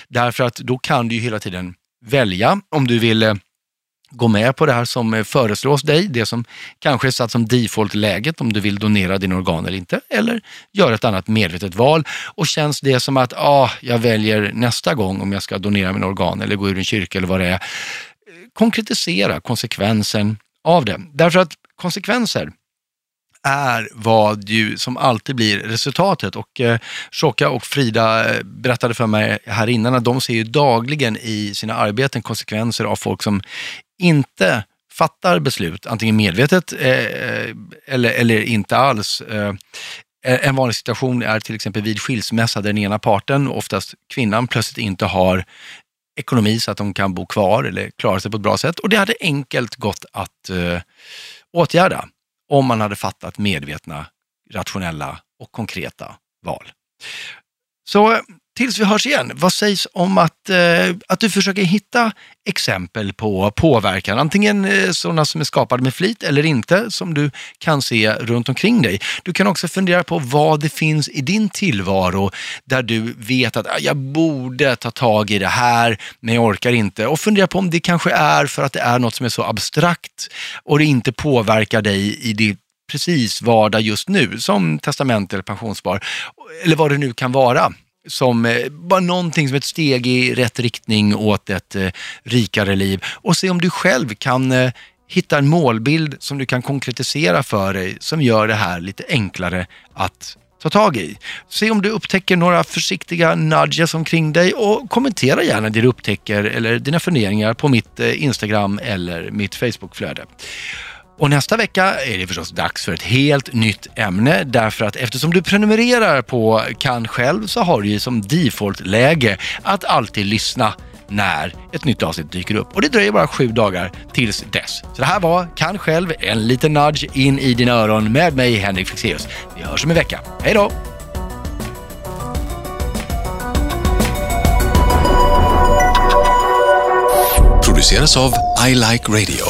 Därför att då kan du ju hela tiden välja om du vill eh, gå med på det här som eh, föreslås dig, det som kanske är satt som default-läget om du vill donera dina organ eller inte, eller göra ett annat medvetet val. Och känns det som att ah, jag väljer nästa gång om jag ska donera mina organ eller gå ur en kyrka eller vad det är, eh, konkretisera konsekvensen av det. Därför att konsekvenser är vad ju som alltid blir resultatet. Och eh, Shoka och Frida eh, berättade för mig här innan att de ser ju dagligen i sina arbeten konsekvenser av folk som inte fattar beslut, antingen medvetet eh, eller, eller inte alls. Eh, en vanlig situation är till exempel vid skilsmässa där den ena parten, oftast kvinnan, plötsligt inte har ekonomi så att de kan bo kvar eller klara sig på ett bra sätt. Och det hade enkelt gått att eh, åtgärda om man hade fattat medvetna, rationella och konkreta val. Så tills vi hörs igen, vad sägs om att, eh, att du försöker hitta exempel på påverkan, antingen eh, sådana som är skapade med flit eller inte, som du kan se runt omkring dig. Du kan också fundera på vad det finns i din tillvaro där du vet att ah, jag borde ta tag i det här, men jag orkar inte. Och fundera på om det kanske är för att det är något som är så abstrakt och det inte påverkar dig i ditt precis vardag just nu, som testament eller pensionsspar, eller vad det nu kan vara som eh, bara någonting som ett steg i rätt riktning åt ett eh, rikare liv och se om du själv kan eh, hitta en målbild som du kan konkretisera för dig som gör det här lite enklare att ta tag i. Se om du upptäcker några försiktiga nudges omkring dig och kommentera gärna det du upptäcker eller dina funderingar på mitt eh, Instagram eller mitt Facebookflöde. Och nästa vecka är det förstås dags för ett helt nytt ämne därför att eftersom du prenumererar på Kan själv så har du ju som default-läge att alltid lyssna när ett nytt avsnitt dyker upp. Och det dröjer bara sju dagar tills dess. Så det här var Kan själv, en liten nudge in i dina öron med mig Henrik Fexeus. Vi hörs om en vecka. Hej då! Produceras av I Like Radio.